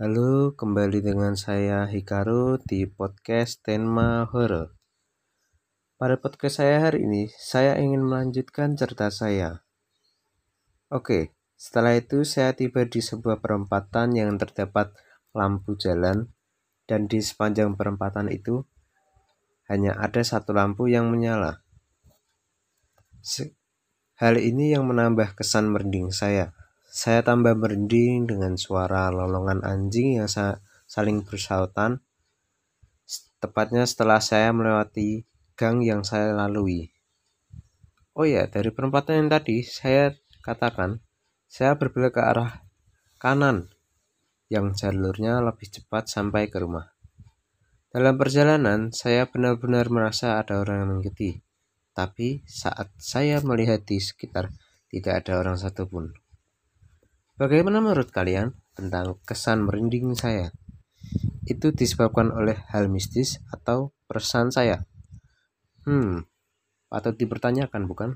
Halo, kembali dengan saya Hikaru di podcast Tenma Horror. Pada podcast saya hari ini, saya ingin melanjutkan cerita saya. Oke, setelah itu saya tiba di sebuah perempatan yang terdapat lampu jalan dan di sepanjang perempatan itu hanya ada satu lampu yang menyala. Hal ini yang menambah kesan merinding saya saya tambah merinding dengan suara lolongan anjing yang sa saling bersautan, tepatnya setelah saya melewati gang yang saya lalui. Oh ya, dari perempatan yang tadi saya katakan, saya berbelok ke arah kanan yang jalurnya lebih cepat sampai ke rumah. Dalam perjalanan, saya benar-benar merasa ada orang yang mengikuti. Tapi saat saya melihat di sekitar, tidak ada orang satupun. Bagaimana menurut kalian tentang kesan merinding saya? Itu disebabkan oleh hal mistis atau perasaan saya? Hmm, patut dipertanyakan bukan?